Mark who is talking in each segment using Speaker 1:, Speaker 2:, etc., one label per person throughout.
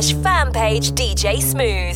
Speaker 1: Slash fan page DJ Smooth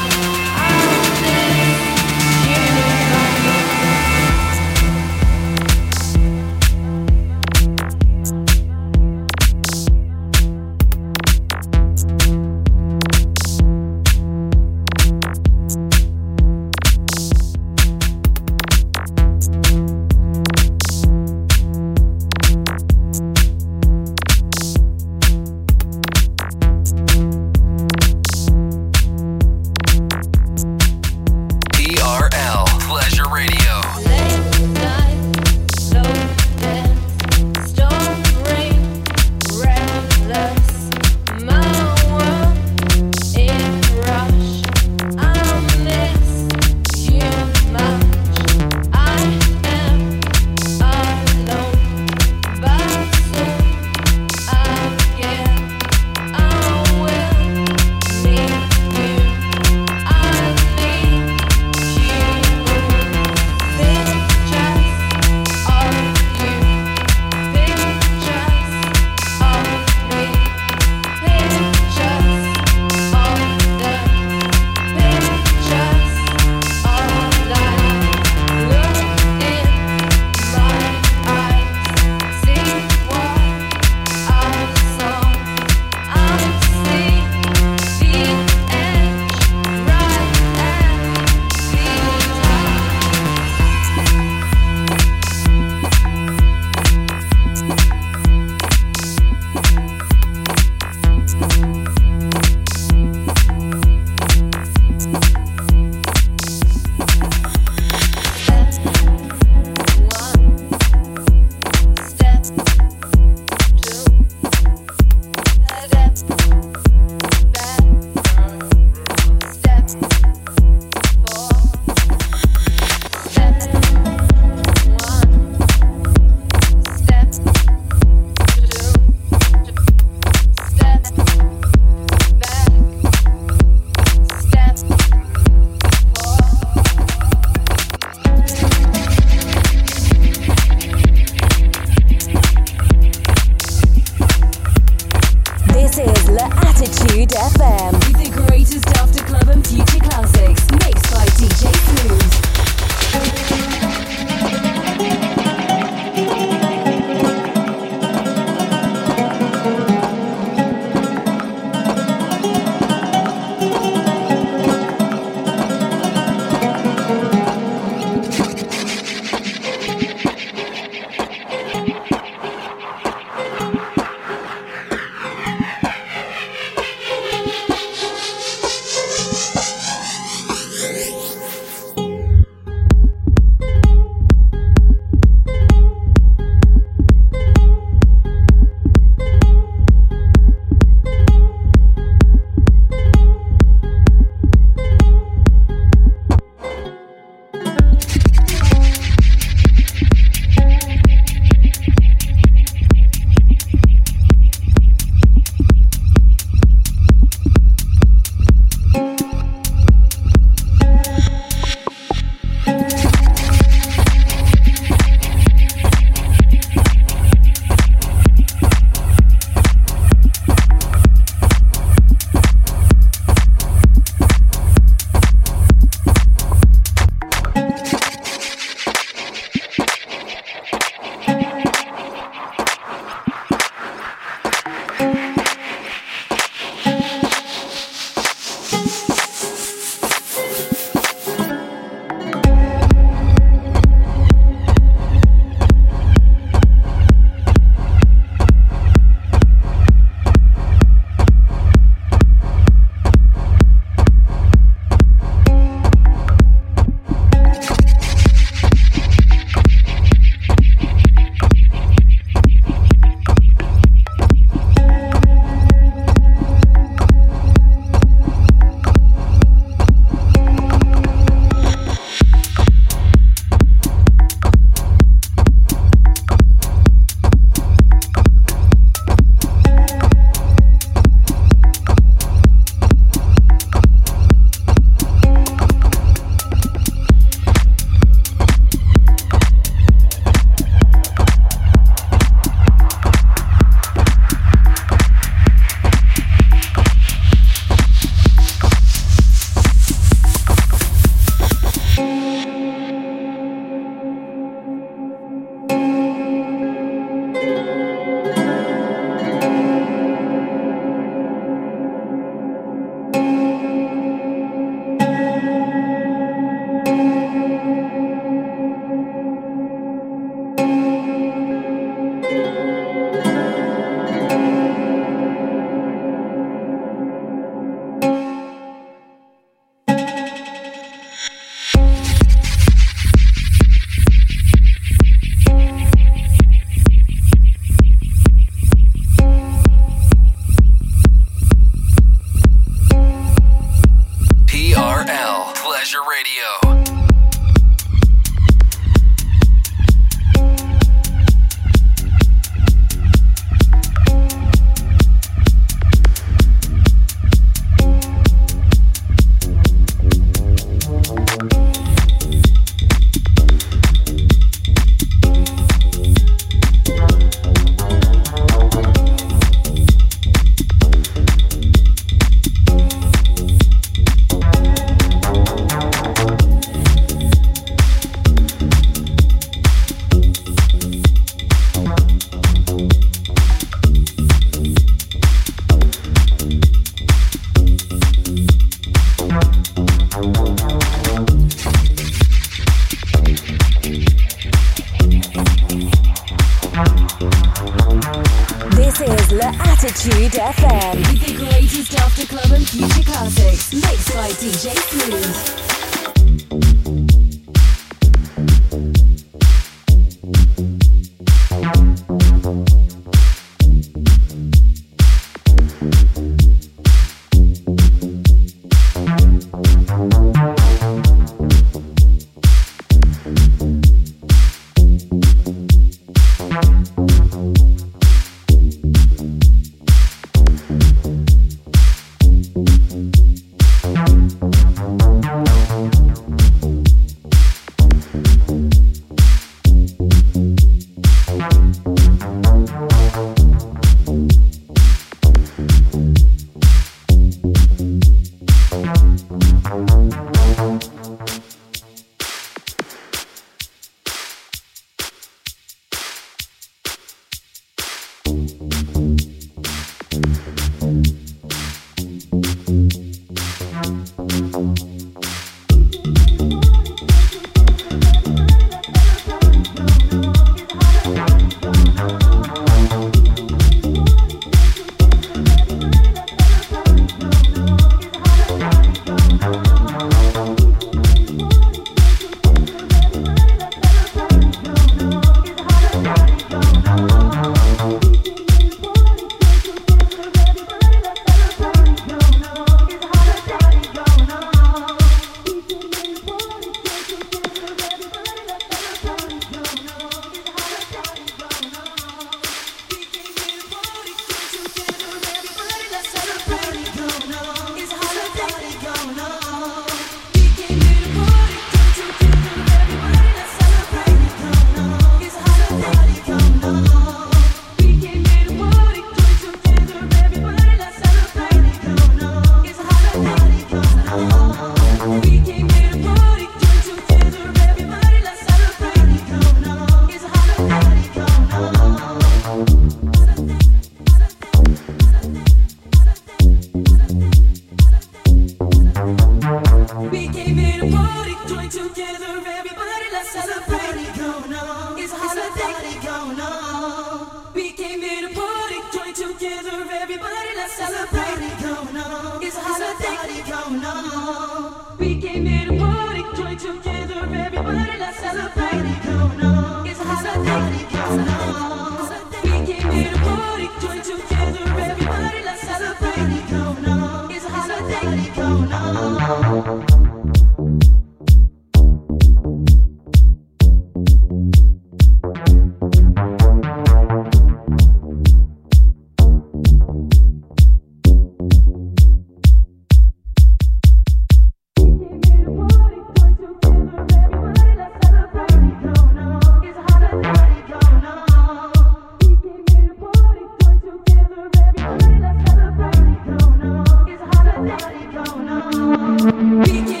Speaker 2: Begin.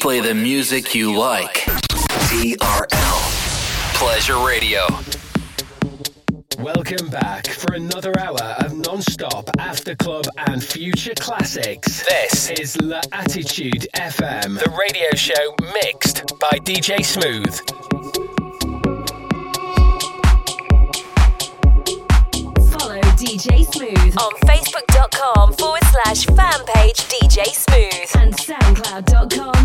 Speaker 2: Play the music you like. TRL. Pleasure Radio.
Speaker 3: Welcome back for another hour of non-stop after club and future classics. This is La Attitude FM, the radio show mixed by DJ Smooth.
Speaker 4: Follow DJ Smooth on Facebook.com forward slash fan page DJ Smooth and SoundCloud.com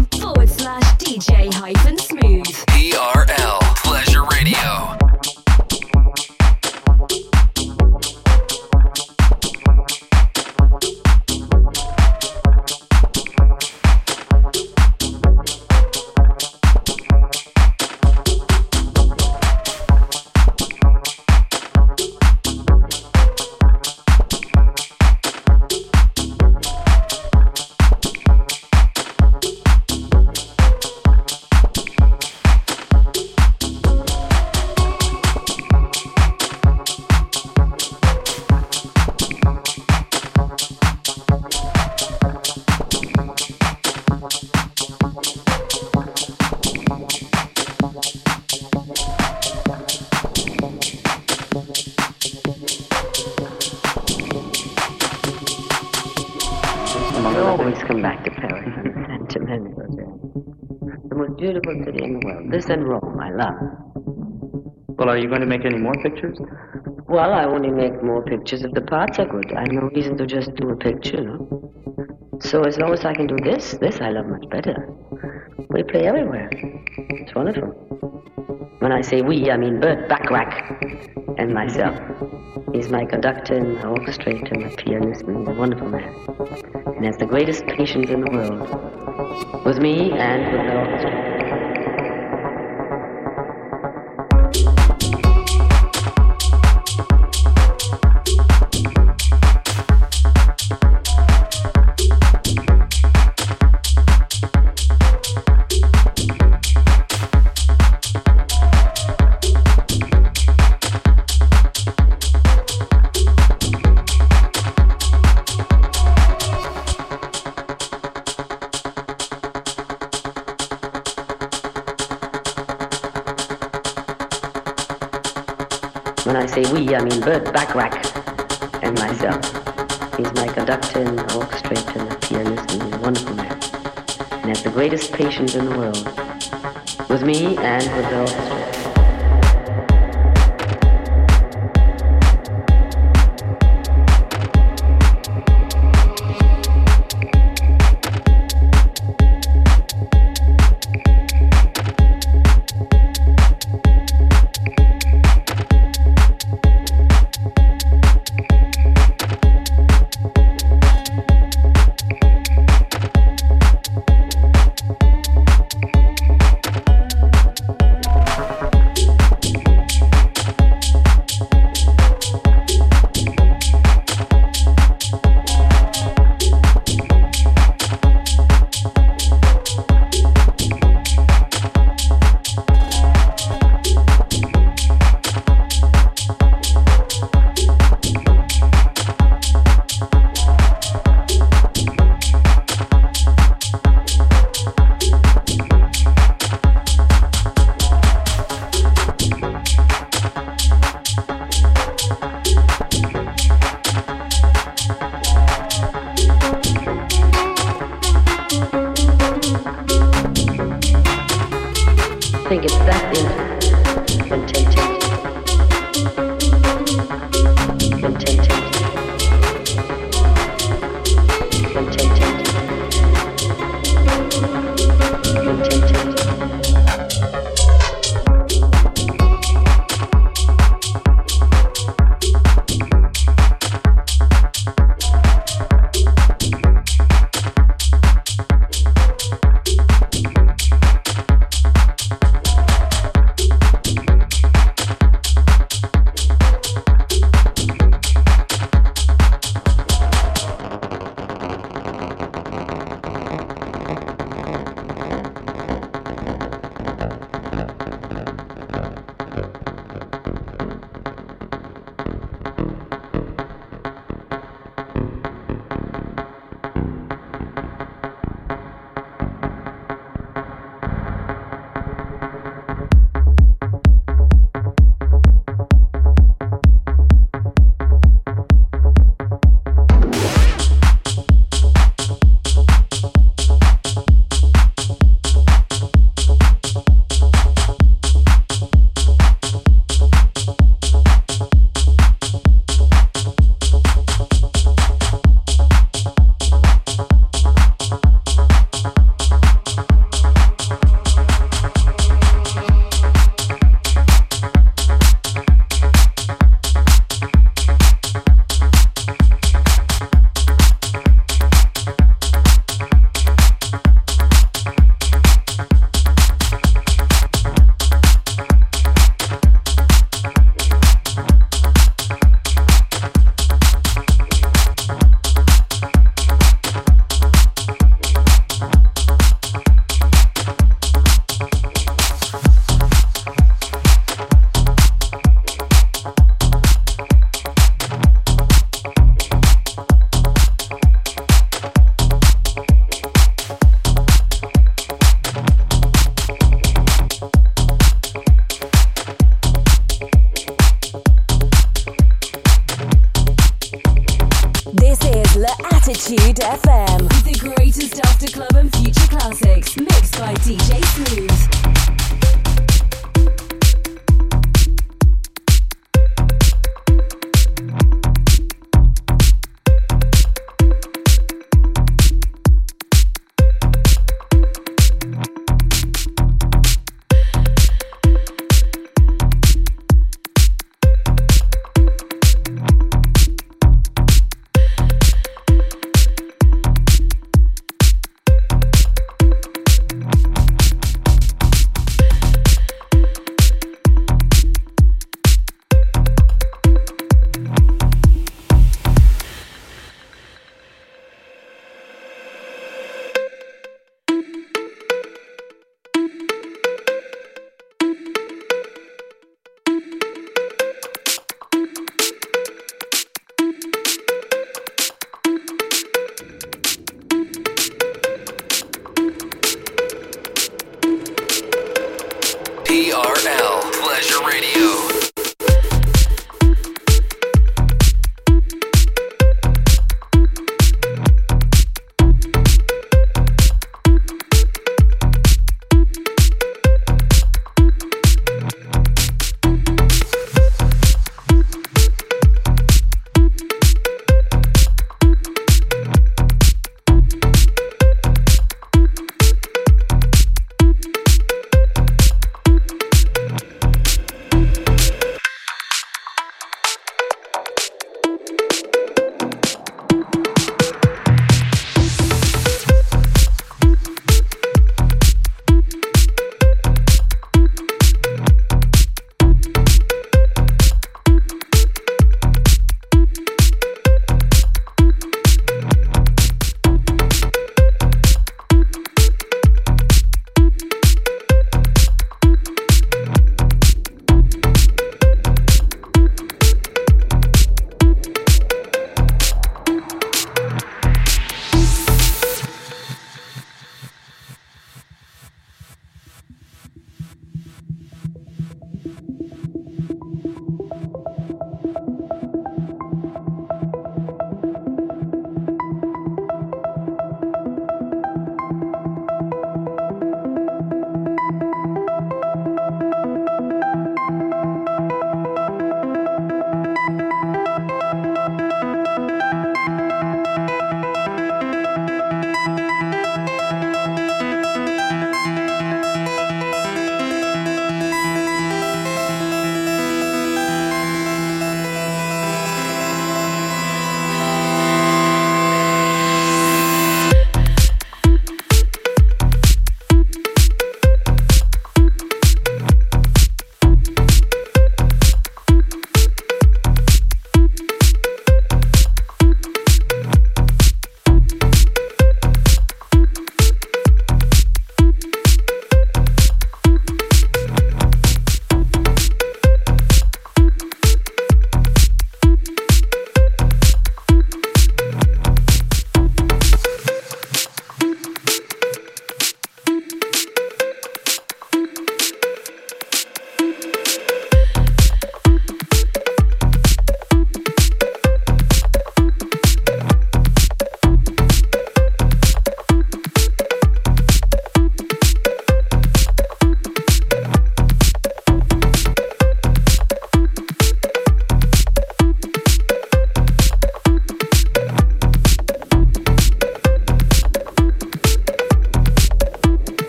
Speaker 5: Well, are you going to make any more pictures?
Speaker 6: Well, I only make more pictures if the parts are good. I have no reason to just do a picture, know. So as long as I can do this, this I love much better. We play everywhere. It's wonderful. When I say we, I mean Burt Bacharach and myself. He's my conductor and my orchestrator, my pianist, and a wonderful man. And has the greatest patience in the world. With me and with the orchestra. I mean Burt Bacharach, and myself. He's my conductor and orchestrator and pianist and he's a wonderful man. And has the greatest patience in the world. With me and with the orchestra.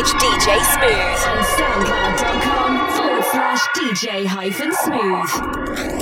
Speaker 4: page DJ Smooth.
Speaker 7: On
Speaker 4: soundcloud.com forward slash DJ
Speaker 2: hyphen smooth.